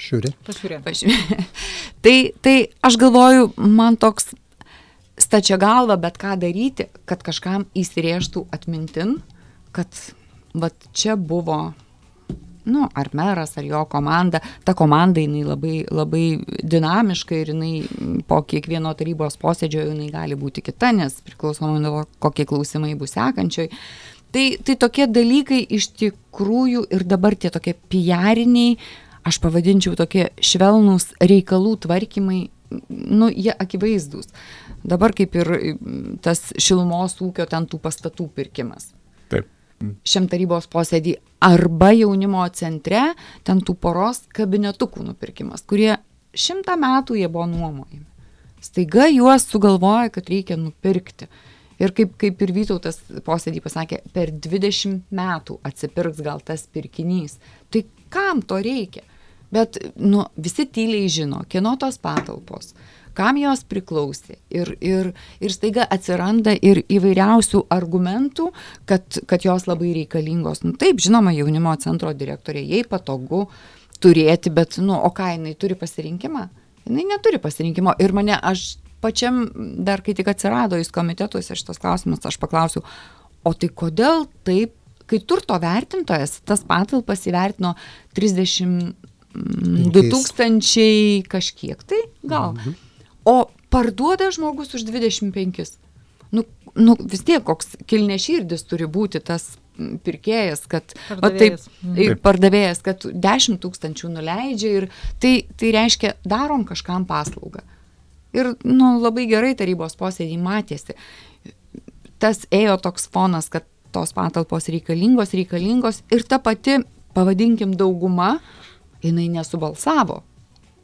Šiuri. pažiūrėk. Pažiūrė. (laughs) tai, tai aš galvoju, man toks stačia galva, bet ką daryti, kad kažkam įsirėžtų atmintin, kad vat čia buvo, nu, ar meras, ar jo komanda. Ta komanda, jinai labai, labai dinamiška ir jinai po kiekvieno tarybos posėdžio jinai gali būti kita, nes priklausomai nuo kokie klausimai bus sekančioj. Tai, tai tokie dalykai iš tikrųjų ir dabar tie tokie piariniai, aš pavadinčiau tokie švelnūs reikalų tvarkymai, nu, jie akivaizdus. Dabar kaip ir tas šilumos ūkio ten tų pastatų pirkimas Taip. Šiam tarybos posėdį arba jaunimo centre ten tų poros kabinetukų nupirkimas, kurie šimtą metų jie buvo nuomojami. Staiga juos sugalvoja, kad reikia nupirkti. Ir kaip, kaip ir Vytautas posėdį pasakė, per 20 metų atsipirks gal tas pirkinys. Tai kam to reikia? Bet nu, visi tyliai žino, kieno tos patalpos, kam jos priklausė. Ir, ir, ir staiga atsiranda ir įvairiausių argumentų, kad, kad jos labai reikalingos. Nu, taip, žinoma, jaunimo centro direktorė, jai patogu turėti, bet, nu, o ką jinai turi pasirinkimą? Jinai neturi pasirinkimo. Ir mane aš pačiam, dar kai tik atsirado į komitetuose šitas klausimas, aš paklausiu, o tai kodėl taip, kai turto vertintojas tas patalpas įvertino 32 Penkiais. tūkstančiai kažkiek tai gal. Mhm. O parduoda žmogus už 25. Nu, nu vis tiek koks kilneširdis turi būti tas pirkėjas, kad va, taip, Pardavėjas. Mm. taip. pardavėjas, kad 10 tūkstančių nuleidžia ir tai, tai reiškia darom kažkam paslaugą. Ir nu, labai gerai tarybos posėdį matėsi. Tas ėjo toks fonas, kad tos patalpos reikalingos, reikalingos ir ta pati, pavadinkim, dauguma, jinai nesubalsavo.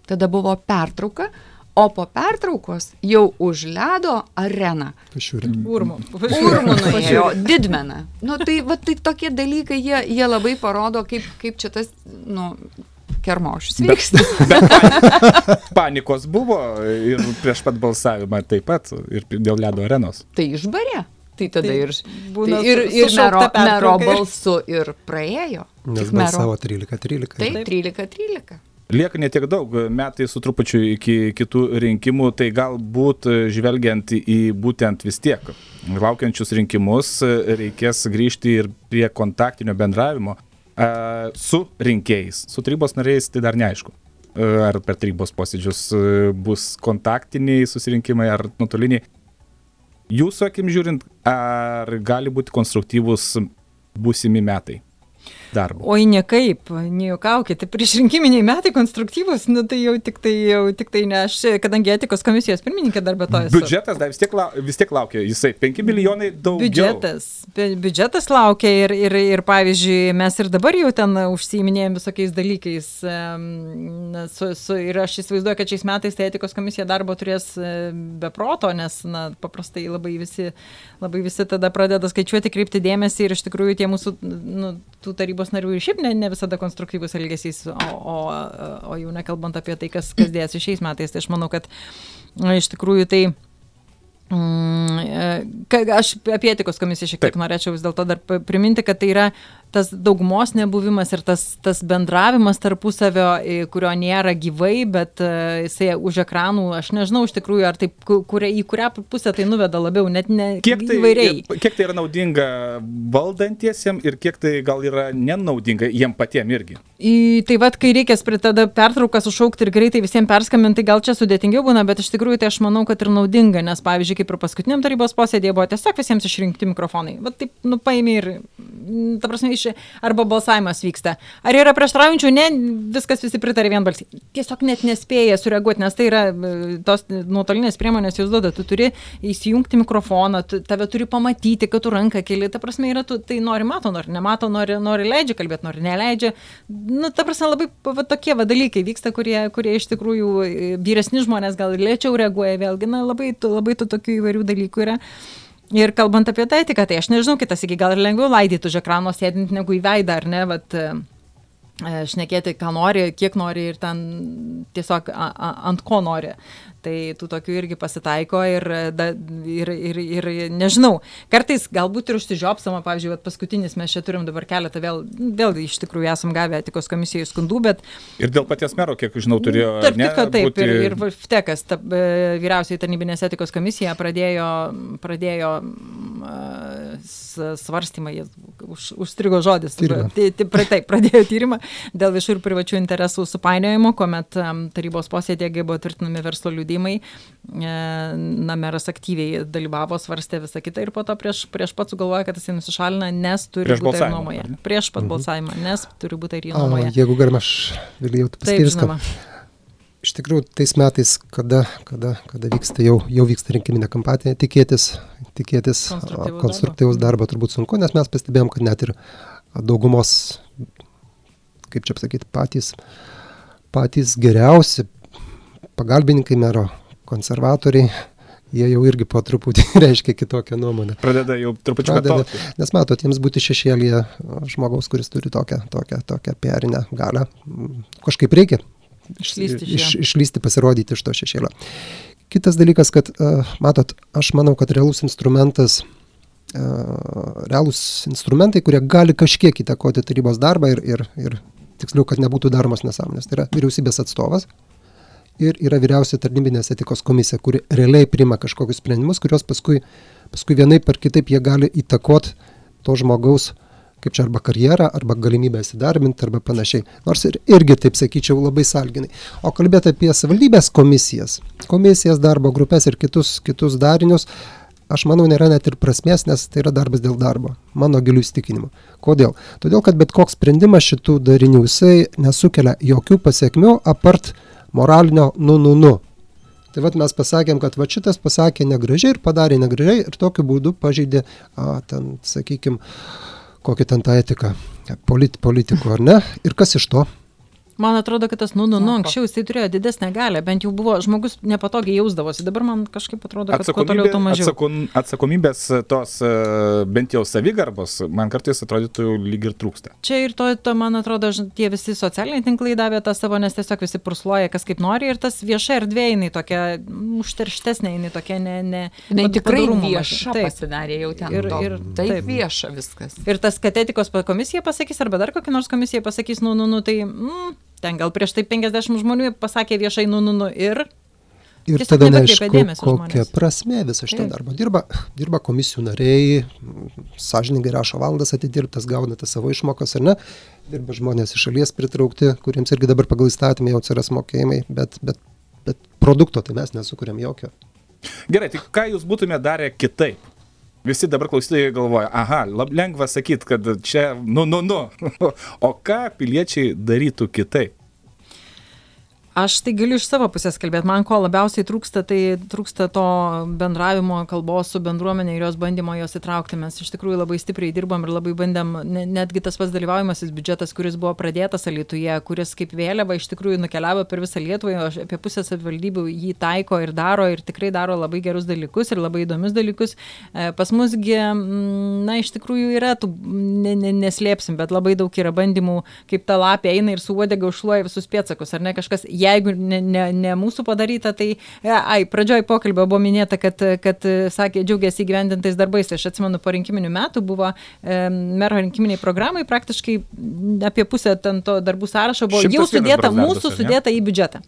Tada buvo pertrauka, o po pertraukos jau už ledo areną. Šiuri. Urmo. Urmų nuėjo, didmeną. Nu, tai, va, tai tokie dalykai, jie, jie labai parodo, kaip, kaip čia tas, nu, kermošius Bet, vyksta. bet pan- panikos buvo ir prieš pat balsavimą taip pat ir dėl ledo arenos. Tai išbarė. Tai tada Tai ir, būna tai ir, ir mero, mero balsu ir praėjo. Nes balsavo 13-13. Taip, 13-13. Lieka netiek daug, metai su trupučiu iki kitų rinkimų, tai galbūt e, žvelgiant į būtent vis tiek laukiančius rinkimus e, reikės grįžti ir prie kontaktinio bendravimo e, su rinkėjais, su tarybos nariais tai dar neaišku. Ar per tarybos posėdžius bus kontaktiniai susirinkimai ar nuotoliniai. Jūsų akim žiūrint, ar gali būti konstruktyvūs būsimi metai darbo? Oi, niekaip, nejuokaukite, prieš rinkiminiai metai konstruktyvus, nu tai jau tik tai, jau tik tai ne aš, kadangi etikos komisijos pirmininkė dar be to esu. Biudžetas dar vis tiek, lau, vis tiek laukia, jisai 5 milijonai daugiau. Biudžetas. Bi- Biudžetas laukia ir, ir, ir, pavyzdžiui, mes ir dabar jau ten užsiiminėjom visokiais dalykais. na, Su, su, ir aš įsivaizduoju, kad šiais metais tai etikos komisija darbo turės e, be proto, nes na, paprastai labai visi, labai visi tada pradeda skaičiuoti, kreipti dėmesį ir iš tikrųjų tie mūsų nu, tų tarybos narių ir šiaip ne, ne visada konstruktyvus elgesys, o, o, o jau nekalbant apie tai, kas, kas dėsi šiais metais. Tai aš manau, kad iš tikrųjų tai Mm, e, aš apie etikos komisiją šiek tiek Taip. norėčiau vis dėlto dar priminti, kad tai yra tas daugumos nebuvimas ir tas, tas bendravimas tarpusavio, kurio nėra gyvai, bet e, jisai už ekranų, aš nežinau iš tikrųjų, ar taip, ku- kuria, į kurią pusę tai nuveda labiau, net ne Kiek tai, įvairiai. kiek tai yra naudinga valdantiesiems ir kiek tai gal yra nenaudinga jiem patiem irgi? Į, tai vad, kai reikės prie tada pertrauką sušaukti ir greitai visiems perskambinti, gal čia sudėtingiau būna, bet iš tikrųjų tai aš manau, kad ir naudinga, nes pavyzdžiui, kaip ir paskutiniam tarybos posėdėje buvo tiesiog visiems išrinkti mikrofonai. Va taip, nu paėmė ir, ta prasme, iš, arba balsavimas vyksta. Ar yra prieštraujančių? Ne, viskas visi pritarė vienbalsiai. Tiesiog net nespėja sureaguoti, nes tai yra e, tos nuotolinės priemonės jūs duoda, tu turi įsijungti mikrofoną, tu, tave turi pamatyti, kad tu ranką keli, ta prasme yra, tu, tai nori mato, nori nemato, nori, nori leidžia kalbėti, nori neleidžia. Nu, ta prasme, labai va, tokie va, dalykai vyksta, kurie, kurie iš tikrųjų e, vyresni žmonės gal lėčiau reaguoja, vėlgi, na, labai, labai tų tokių įvairių dalykų yra. Ir kalbant apie tą etiką, tai aš nežinau, kitas iki gal ir lengviau laidyti už ekrano sėdint negu į veidą, ar ne, e, šnekėti, ką nori, kiek nori ir ten tiesiog ant ko nori. Tai tų tokių irgi pasitaiko ir, e, da, ir, ir, ir nežinau, kartais galbūt ir užsižiopsama, pavyzdžiui, paskutinis mes čia turim dabar keletą, vėl, vėl iš tikrųjų esam gavę etikos komisijai skundų, bet Ir dėl paties mero, kiek žinau, turėjo. Tarp kitko, taip, būti- ir, ir Vtekas, ta, e, vyriausiai tarnybinės etikos komisija pradėjo, pradėjo s- svarstymą, jis už, užstrigo žodis, pra- taip, pradėjo tyrimą dėl viešų ir privačių interesų supainiojimo, kuomet tarybos posėdėje buvo tvirtinami verslo liūdimai, na, meras aktyviai dalyvavo, svarstė visą kitą ir po to prieš, prieš pat sugalvojo, kad jisai nusišalina, nes turi Prieš būti ir nuomoje. Prieš pat balsavimą, nes turi būti ir nuomoje. jeigu galima, aš vėliau pasakyti viską. žinoma. Iš tikrųjų, tais metais, kada, kada, kada vyksta jau, jau vyksta rinkiminė kampanija, tikėtis, tikėtis Konstruktyvaus konstruktyvaus darbo. turbūt sunku, nes mes pastebėjom, kad net ir daugumos, kaip čia pasakyti, patys, patys geriausi pagalbininkai mero, konservatoriai, jie jau irgi po truputį (laughs) reiškia kitokią nuomonę. Pradeda jau truputį Pradeda, nes matot, jiems būti šešėlėje žmogaus, kuris turi tokią, tokią, tokią perinę galę, kažkaip reikia Išlįsti iš išlysti, pasirodyti iš to šešėlio. Kitas dalykas, kad, a, matot, aš manau, kad realus instrumentas, a, realūs instrumentai, kurie gali kažkiek įtakoti tarybos darbą ir, ir, ir tiksliau, kad nebūtų daromos nesąmonės, tai yra vyriausybės atstovas ir yra vyriausia tarnybinės etikos komisija, kuri realiai priima kažkokius sprendimus, kurios paskui, paskui vienai per kitaip jie gali įtakoti to žmogaus, kaip čia arba karjerą, arba galimybę įsidarbinti, arba panašiai. Nors ir, irgi, taip sakyčiau, labai salginai. O kalbėti apie savivaldybės komisijas, komisijas, darbo grupės ir kitus, kitus darinius, aš manau, nėra net ir prasmės, nes tai yra darbas dėl darbo, mano gilių įstikinimu. Kodėl? Todėl, kad bet koks sprendimas šitų darinių, jisai nesukelia jokių pasiekmių apart moralinio nu, nu, nu. Tai vad mes pasakėm, kad va šitas pasakė negražiai ir padarė negražiai ir tokiu būdu pažeidė, a, ten, sakykime, kokią ten tą etiką, polit, politikų ar ne. Ir kas iš to? Man atrodo, kad tas, nu, nu, nu, anksčiau jisai turėjo didesnę galę, bent jau buvo, žmogus nepatogiai jausdavosi, dabar man kažkaip atrodo, kad kuo toliau, tuo mažiau. atsakon, atsakomybės tos e, bent jau savigarbos, man kartais atrodytų lyg ir trūksta. Čia ir to, to, man atrodo, tie visi socialiniai tinklai davė tą savo, nes tiesiog visi pursluoja, kas kaip nori ir tas vieša erdvė, jinai tokia užterštesnė, jinai tokia ne... ne Jinai tikrai vieša. Taip. pasidarė jau ten. Ir- to. ir- taip, taip. vieša viskas. Ir tas, kad etikos pa- komisija pasakys, arba dar kokia nors komisija pasakys, nu, nu, nu, tai mm, ten gal prieš tai 50 žmonių pasakė viešai, nu, nu, nu, ir Ir Tiesiog tada neaišku, kokia žmonės. prasme viso šito Taip. darbo. Dirba, dirba komisijų nariai, sąžininkai rašo valandas atidirbtas, gauna tas savo išmokas ar ne. Dirba žmonės iš šalies pritraukti, kuriems irgi dabar pagal įstatymą jau atsiras mokėjimai, bet, bet, bet produkto tai mes nesukūrėm jokio. Gerai, tai ką jūs būtumėte darę kitaip? Visi dabar klausytojai galvoja, aha, lab, lengva sakyti, kad čia, nu, nu, nu. (laughs) O ką piliečiai darytų kitaip? Aš tai galiu iš savo pusės kalbėti. Man ko labiausiai trūksta, tai trūksta to bendravimo, kalbos su bendruomenė ir jos bandymo jos įtraukti. Mes iš tikrųjų labai stipriai dirbam ir labai bandėm, ne- netgi tas pats dalyvaujamasis biudžetas, kuris buvo pradėtas Alytuje, kuris kaip vėliava iš tikrųjų nukeliavo per visą Lietuvą, apie pusę savivaldybių jį taiko ir daro ir tikrai daro labai gerus dalykus ir labai įdomius dalykus. E, Pas musgi, mm, na, iš tikrųjų yra, tų, ne, ne, neslėpsim, bet labai daug yra bandymų, kaip ta lapė eina ir su uodega užšluoja visus pėtsakus, ar ne kažkas, jeigu ne, ne, ne mūsų padaryta, tai, e, ai, pradžioj pokalbio buvo minėta, kad, kad e, sakė, džiaugiasi įgyvendintais darbais. Aš atsimenu, po rinkiminių metų buvo e, mero rinkiminiai programai, praktiškai apie pusę ten to darbų sąrašo buvo jau 101 sudėta mūsų, darbas, ar ne? sudėta į biudžetą.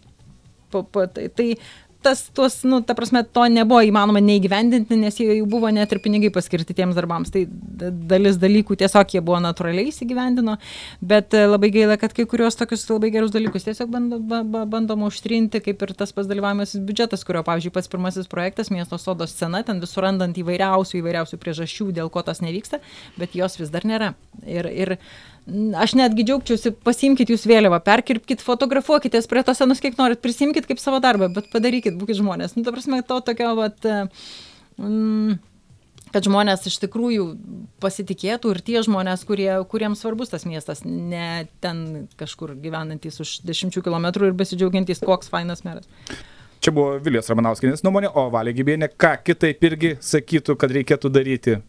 Po, po, tai, tai tas, tuos, nu, ta prasme, to nebuvo įmanoma neįgyvendinti, nes jau buvo net ir pinigai paskirti tiems darbams. Tai dalis dalykų tiesiog jie buvo natūraliai įsigyvendino, bet e, labai gaila, kad kai kurios tokius labai gerus dalykus tiesiog bando, ba, ba, bandoma užtrinti, kaip ir tas pats dalyvavimasis biudžetas, kurio, pavyzdžiui, pats pirmasis projektas, miesto sodo scena, ten visur randant įvairiausių, įvairiausių priežasčių, dėl ko tas nevyksta, bet jos vis dar nėra. Ir, ir aš netgi džiaugčiausi, pasimkite jūs vėliavą, perkirpkite, fotografuokite prie tos senus, kiek norit, prisimkite kaip savo darbą, bet padarykit, būkite žmonės. Nu, ta prasme, to tokio, vat, mm, kad žmonės iš tikrųjų pasitikėtų ir tie žmonės, kurie, kuriems svarbus tas miestas, ne ten kažkur gyvenantys už dešimčių kilometrų ir besidžiaugiantys, koks fainas meras. Čia buvo Vilijos Ramanauskinės nuomonė, o Valė Gybienė ką kitaip irgi sakytų, kad reikėtų daryti?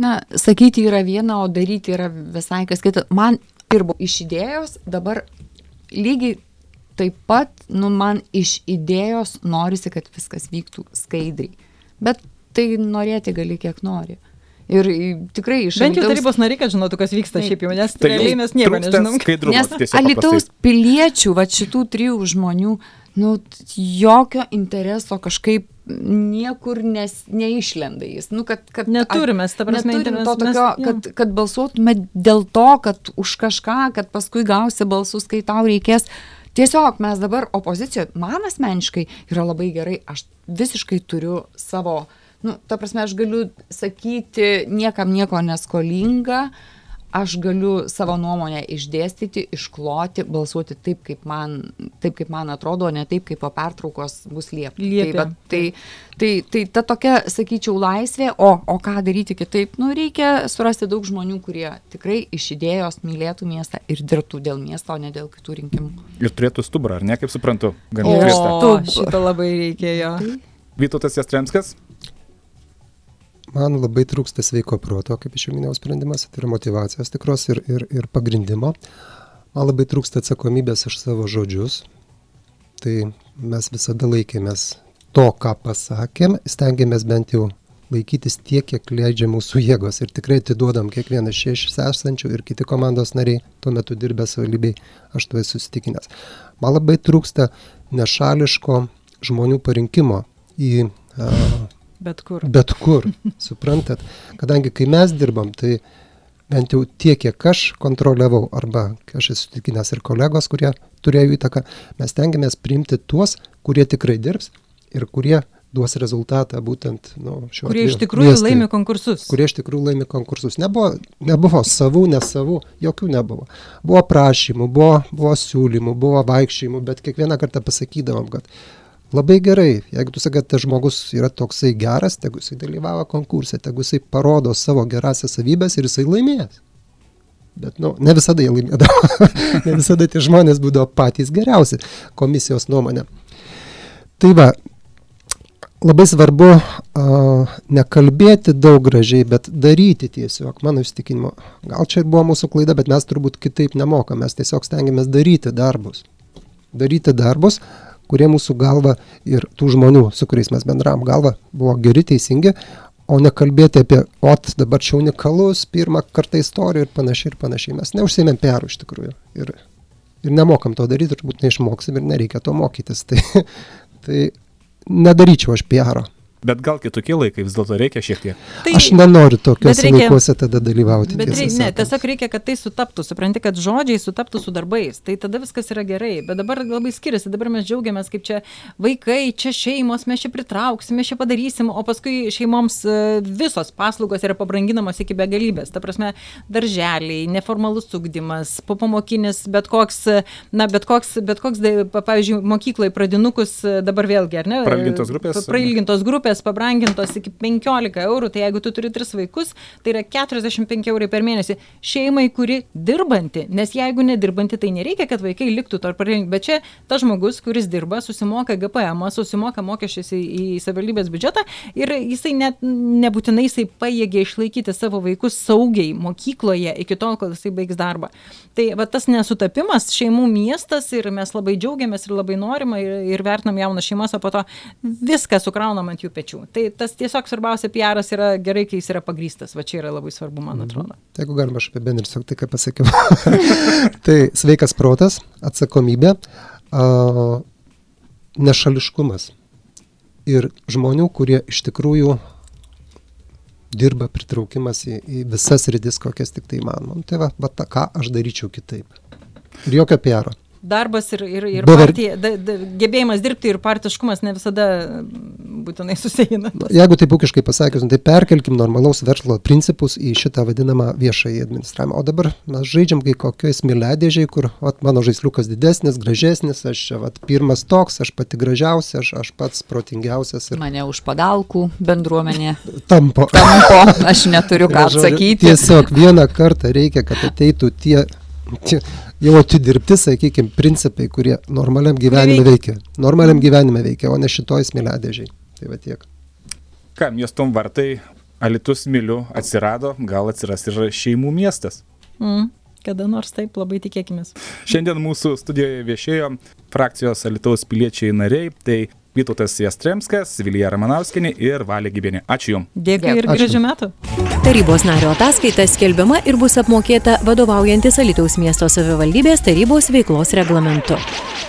Na, sakyti yra viena, o daryti yra visai kas kita. Man ir buvo iš idėjos, dabar lygiai taip pat, nu, man iš idėjos norisi, kad viskas vyktų skaidriai. Bet tai norėti gali kiek nori. Ir tikrai iš Bent jau tarybos nariai, kad žinotų, kas vyksta Taip. šiaip jau, nes Tai realiai mes nieko nežinom. Nes Alitaus piliečių, va šitų trijų žmonių, nu, jokio intereso kažkaip niekur nes, neišlenda jis. Nu, kad, kad, Neturime, ta prasme, neturim to mes- tokio, jo. kad, kad balsuotume dėl to, kad už kažką, kad paskui gausi balsus, kai tau reikės. Tiesiog mes dabar opozicijoje, man asmeniškai yra labai gerai, aš visiškai turiu savo, nu, ta prasme, aš galiu sakyti niekam nieko neskolinga, aš galiu savo nuomonę išdėstyti, iškloti, balsuoti taip, kaip man, taip, kaip man atrodo, o ne taip, kaip po pertraukos bus liepta. Liepia. Tai, tai, tai, tai ta tokia, sakyčiau, laisvė, o, o ką daryti kitaip, nu, reikia surasti daug žmonių, kurie tikrai iš idėjos mylėtų miestą ir dirbtų dėl miesto, o ne dėl kitų rinkimų. Ir turėtų stuburą, ar ne, kaip suprantu, gan O. grįžta. O, šito labai reikėjo. Vytautas Jastremskas, Man labai trūksta sveiko proto, kaip iš jau minėjau sprendimas, tai yra motivacijos tikros ir, ir, ir pagrindimo. Man labai trūksta atsakomybės už savo žodžius. Tai mes visada laikėmės to, ką pasakėm, stengiamės bent jau laikytis tiek, kiek leidžia mūsų jėgos ir tikrai atiduodam kiekvieną iš esančių ir kiti komandos nariai, tuo metu dirbę savivaldybei, aš to esu įsitikinęs. Man labai trūksta nešališko žmonių parinkimo į uh, Bet kur. Bet kur, suprantat. Kadangi kai mes dirbam, tai bent jau tiek, kiek aš kontroliavau, arba aš esu tikinęs ir kolegos, kurie turėjo įtaką, mes tengiamės priimti tuos, kurie tikrai dirbs ir kurie duos rezultatą būtent nu, šiuo Kurie iš atveju tikrųjų miestui. laimi konkursus. Kurie iš tikrųjų laimi konkursus. Nebuvo, nebuvo savų, nesavų, jokių nebuvo. Buvo prašymų, buvo, buvo siūlymų, buvo vaikščiojimų, bet kiekvieną kartą pasakydavom, kad labai gerai, jeigu tu sakai, kad tas žmogus yra toksai geras, tegu jisai dalyvavo konkurse, tegu jisai parodo savo gerasias savybės ir jisai laimės. Bet, nu, ne visada jie laimėdavo. (laughs) ne visada tie žmonės būdavo patys geriausi komisijos nuomonė. Tai va, labai svarbu uh, nekalbėti daug gražiai, bet daryti tiesiog, mano įstikinimu. Gal čia ir buvo mūsų klaida, bet mes turbūt kitaip nemokame, mes tiesiog stengiamės daryti darbus. Daryti darbus, kurie mūsų galva ir tų žmonių, su kuriais mes bendram galva, buvo geri, teisingi, o nekalbėti apie, ot, dabar čia unikalus, pirmą kartą istorija ir panašiai ir panašiai. Mes neužsėmėm perų iš tikrųjų. Ir, ir nemokam to daryti, turbūt neišmoksim ir nereikia to mokytis. (laughs) Tai, tai nedaryčiau aš PR. Bet gal kitokie laikai vis dėlto reikia šiek tiek. Tai, aš nenoriu tokiuose laikuose tada dalyvauti. Bet reikia, ne, tiesiog reikia, kad tai sutaptų, supranti, kad žodžiai sutaptų su darbais. Tai tada viskas yra gerai. Bet dabar labai skiriasi, dabar mes džiaugiamės, kaip čia vaikai, čia šeimos, mes čia pritrauksime, mes čia padarysim, o paskui šeimoms e, visos paslaugos yra pabranginamos iki begalybės. Ta prasme, darželiai, neformalus ugdymas, popamokinis, bet koks, na, bet koks, bet koks, pavyzdžiui, mokykloje pradinukus dabar vėlgi, ar ne? Prailgintos grupės. Prailgintos grupės grupės pabrangintos iki 15 eurų, tai jeigu tu turi 3 vaikus, tai yra 45 eurai per mėnesį šeimai, kuri dirbanti, nes jeigu nedirbanti, tai nereikia, kad vaikai liktų tarp parengti, bet čia tas žmogus, kuris dirba, susimoka GPM, susimoka mokesčius į, į savivaldybės biudžetą ir jisai net nebūtinai jisai pajėgia išlaikyti savo vaikus saugiai mokykloje iki tol, kol jisai baigs darbą. Tai va, tas nesutapimas, šeimų miestas ir mes labai džiaugiamės ir labai norime ir, ir vertinam jaunas šeimas, o po to viską sukraunam ant jų pečių pečių. Tai tas tiesiog svarbiausia PR'as yra gerai, kai jis yra pagrystas. Va čia yra labai svarbu, man mhm. atrodo. Mhm. Tai jeigu galima aš apibendrinsiu tai, ką pasakiau. (laughs) tai sveikas protas, atsakomybė, a, nešališkumas. Ir žmonių, kurie iš tikrųjų dirba pritraukimas į, į visas rytis, kokias tik tai įmanoma. Nu, tai va, va ta, ką aš daryčiau kitaip. Ir jokio PR. Darbas ir, ir, ir Bever... partija, da, da, gebėjimas dirbti ir partiškumas ne visada būtinai susieina. Jeigu taip ūkiškai pasakius, nu, tai perkelkim normalaus verslo principus į šitą vadinamą viešąjį administravimą. O dabar mes žaidžiam kai kokioj smėlėdėžiai, kur vat, mano žaisliukas didesnis, gražesnis, aš čia vat, pirmas toks, aš pati gražiausia, aš, aš pats protingiausias. Ir... Mane už padalkų bendruomenė. (laughs) Tampo. Tampo, aš neturiu ką atsakyti. Tiesiog vieną kartą reikia, kad ateitų tie jau atidirbti, sakykime, principai, kurie normaliam gyvenime veikia. Normaliam gyvenime veikia, o ne šitoj smėlėdėžiai. Tai va tiek. Ką, miestom vartai, Alitus Milių atsirado, gal atsiras ir šeimų miestas. Mm. Kada nors taip labai tikėkime. Šiandien mūsų studijoje viešėjo frakcijos Alitaus piliečiai nariai, tai Vytautas Jastremskas, Vilija Ramanauskinė ir Valė Gybienė. Ačiū Jums. Dėkui ir gražių metų. Tarybos nario ataskaita skelbiama ir bus apmokėta vadovaujantis Alitaus miesto savivaldybės tarybos veiklos reglamentu.